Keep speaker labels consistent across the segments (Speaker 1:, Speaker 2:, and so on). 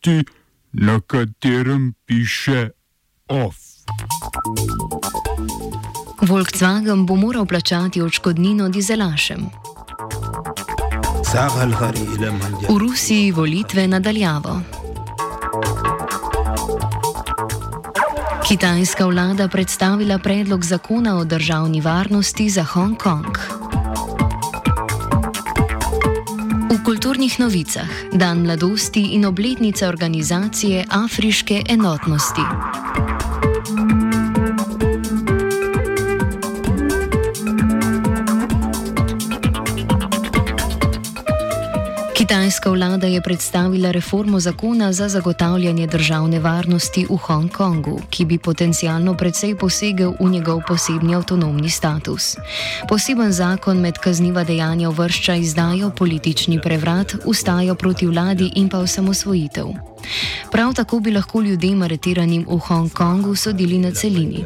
Speaker 1: tisti, na katerem piše OF.
Speaker 2: Volkswagen bo moral plačati odškodnino dizelašem. V Rusiji volitve nadaljavo. Kitajska vlada predstavila predlog zakona o državni varnosti za Hongkong. Kulturnih novicah dan mladosti in obletnica organizacije Afriške enotnosti. Kitajska vlada je predstavila reformo zakona za zagotavljanje državne varnosti v Hongkongu, ki bi potencialno precej posegel v njegov posebni avtonomni status. Poseben zakon med kazniva dejanja uvršča izdajo, politični prevrat, ustajo proti vladi in pa osamosvojitev. Prav tako bi lahko ljudem aretiranim v Hongkongu sodili na celini.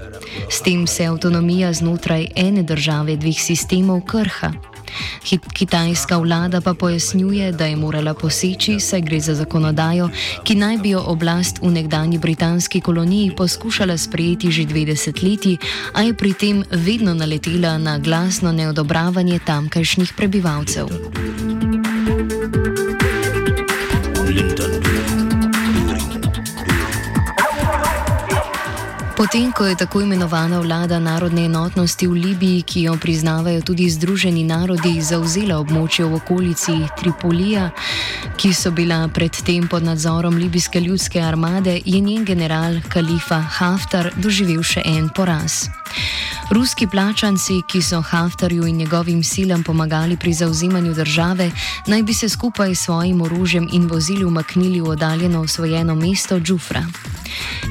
Speaker 2: S tem se avtonomija znotraj ene države dveh sistemov krha. Kitajska vlada pa pojasnjuje, da je morala poseči, saj gre za zakonodajo, ki naj bi jo oblast v nekdani britanski koloniji poskušala sprejeti že 20 leti, a je pri tem vedno naletela na glasno neodobravanje tamkajšnjih prebivalcev. Potem, ko je tako imenovana vlada narodne enotnosti v Libiji, ki jo priznavajo tudi Združeni narodi, zauzela območje v okolici Tripolija, ki so bila predtem pod nadzorom libijske ljudske armade, je njen general Kalifa Haftar doživel še en poraz. Ruski plačanci, ki so Haftarju in njegovim silam pomagali pri zauzemanju države, naj bi se skupaj s svojim orožjem in vozili umaknili v oddaljeno osvojeno mesto Džufra.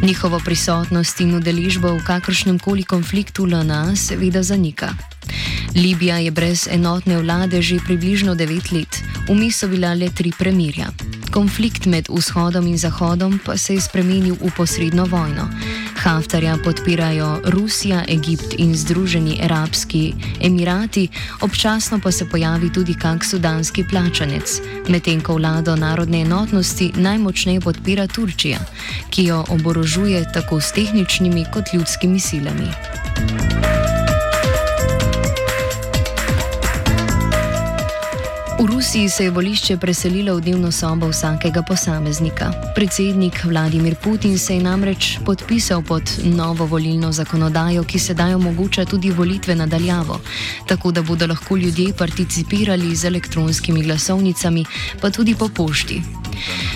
Speaker 2: Njihovo prisotnost in udeležbo v kakršnem koli konfliktu LNA seveda zanika. Libija je brez enotne vlade že približno devet let, vmes so bila le tri premirja. Konflikt med vzhodom in zahodom pa se je spremenil v posredno vojno. Haftarja podpirajo Rusija, Egipt in Združeni arabski emirati, občasno pa se pojavi tudi kak sudanski plačanec, medtem ko vlado narodne enotnosti najmočneje podpira Turčija, ki jo oborožuje tako s tehničnimi kot ljudskimi silami. V Rusiji se je volišče preselilo v dnevno sobo vsakega posameznika. Predsednik Vladimir Putin se je namreč podpisal pod novo volilno zakonodajo, ki sedaj omogoča tudi volitve nadaljavo, tako da bodo lahko ljudje participirali z elektronskimi glasovnicami, pa tudi po pošti.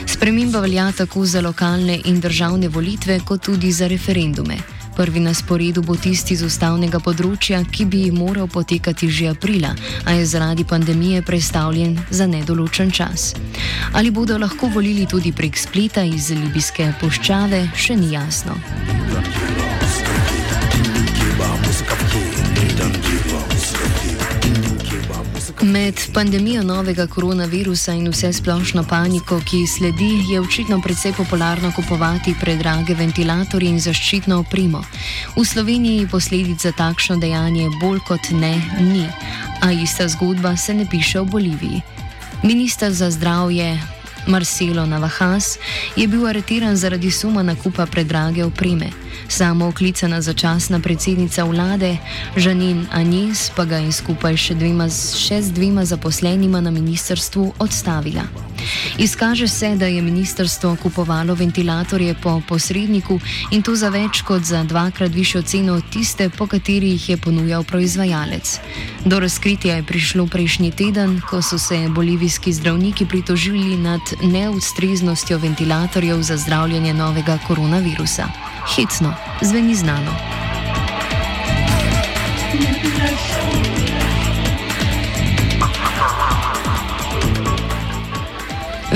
Speaker 2: Sprememba velja tako za lokalne in državne volitve, kot tudi za referendume. Prvi na sporedu bo tisti z ustavnega področja, ki bi moral potekati že aprila, a je zaradi pandemije predstavljen za nedoločen čas. Ali bodo lahko volili tudi prek spleta iz libijske poščave, še ni jasno. Med pandemijo novega koronavirusa in vse splošno paniko, ki sledi, je očitno predvsej popularno kupovati predrage ventilatorje in zaščitno opremo. V Sloveniji posledic za takšno dejanje bolj kot ne ni, a ista zgodba se ne piše v Boliviji. Ministr za zdravje Marcelo Navahas je bil aretiran zaradi suma nakupa predrage opreme. Samo oklicana začasna predsednica vlade Žanin Anis pa ga je skupaj še, dvema, še z dvema zaposlenima na ministrstvu odstavila. Izkaže se, da je ministrstvo kupovalo ventilatorje po posredniku in to za več kot za dvakrat višjo ceno od tiste, po kateri jih je ponujal proizvajalec. Do razkritja je prišlo prejšnji teden, ko so se bolivijski zdravniki pritožili nad neustreznostjo ventilatorjev za zdravljenje novega koronavirusa. Hecno, zveni znano.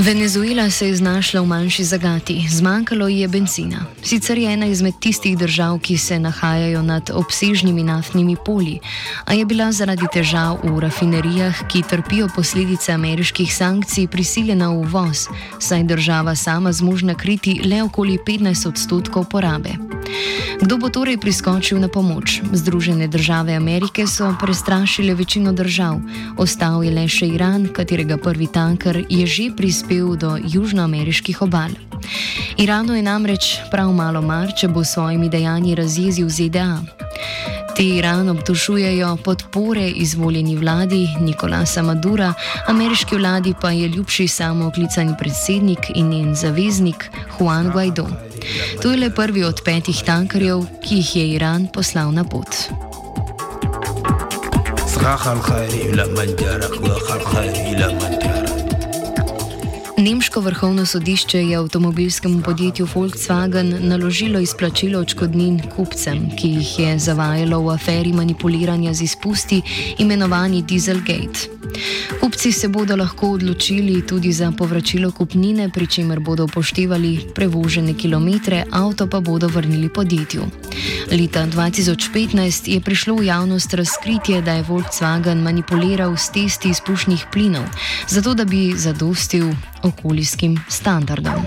Speaker 2: Venezuela se je znašla v manjši zagati, zmanjkalo ji je benzina. Sicer je ena izmed tistih držav, ki se nahajajo nad obsežnimi naftnimi polji, a je bila zaradi težav v rafinerijah, ki trpijo posledice ameriških sankcij, prisiljena v uvoz, saj država sama zmožna kriti le okoli 15 odstotkov porabe. Kdo bo torej priskočil na pomoč? Združene države Amerike so prestrašile večino držav, ostal je le še Iran, katerega prvi tanker je že prispel do južnoameriških obal. Iranu je namreč prav malo mar, če bo svojimi dejanji razjezil ZDA. Te Iran obtožujejo podpore izvoljeni vladi Nikolasa Madura, ameriški vladi pa je ljubši samo oklicani predsednik in njen zaveznik Juan Guaido. To je le prvi od petih tankerjev, ki jih je Iran poslal na pot. Zrahal, hajri, la manjara, hajri, hajri, la manjara. Nemško vrhovno sodišče je avtomobilskemu podjetju Volkswagen naložilo izplačilo očkodnin kupcem, ki jih je zavajalo v aferi manipuliranja z izpusti imenovani Dieselgate. Kupci se bodo lahko odločili tudi za povračilo kupnine, pri čemer bodo upoštevali prevožene kilometre, avto pa bodo vrnili podjetju. Leta 2015 je prišlo v javnost razkritje, da je Volkswagen manipuliral s testi izpušnih plinov, zato da bi zadostil okoljskim standardom.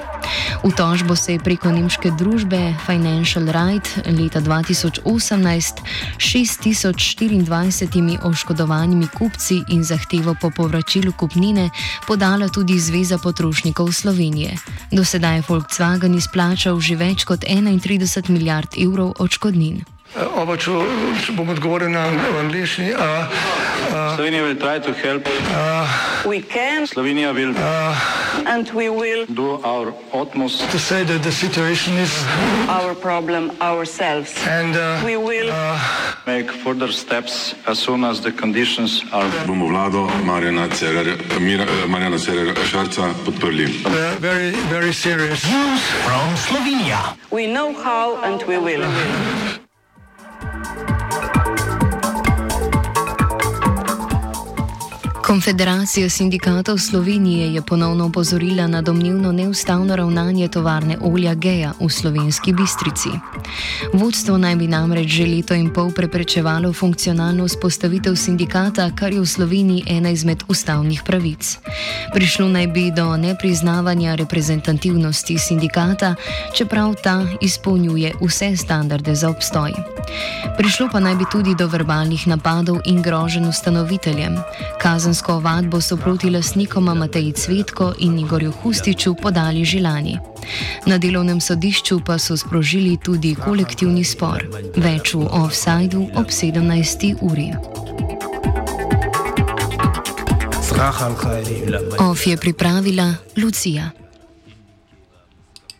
Speaker 2: V tožbo se je preko nemške družbe Financial Right leta 2018 6024 oškodovanimi kupci in zahtevo po povračilu kupnine podala tudi Zveza potrošnikov Slovenije. Do sedaj je Volkswagen izplačal že več kot 31 milijard evrov očkodnin.
Speaker 3: Oba, če, če bom odgovoril na angliški.
Speaker 4: Slovenija bo poskušala pomagati. Slovenija bo naredila naš utmost,
Speaker 3: da bo rekla, da je situacija
Speaker 4: naš problem, sami. In bomo naredili nadaljnje korake, as soon as the conditions are.
Speaker 5: Bomo vlado Marjana Cererera Šarca podprli.
Speaker 3: Zelo, zelo resno.
Speaker 4: Slovenija. Vemo, kako in bomo.
Speaker 2: Konfederacija sindikatov Slovenije je ponovno opozorila na domnevno neustavno ravnanje tovarne olja Geja v slovenski bistrici. Vodstvo naj bi namreč že leto in pol preprečevalo funkcionalno vzpostavitev sindikata, kar je v Sloveniji ena izmed ustavnih pravic. Prišlo naj bi do nepriznavanja reprezentativnosti sindikata, čeprav ta izpolnjuje vse standarde za obstoj. Prišlo pa naj bi tudi do verbalnih napadov in groženj ustanoviteljem. Kazensko vadbo so proti lasnikoma Mateji Cvetko in Igorju Hustiču podali že lani. Na delovnem sodišču pa so sprožili tudi kolektivni spor. Več v offsajdu ob 17. uri. Of je pripravila Lucija.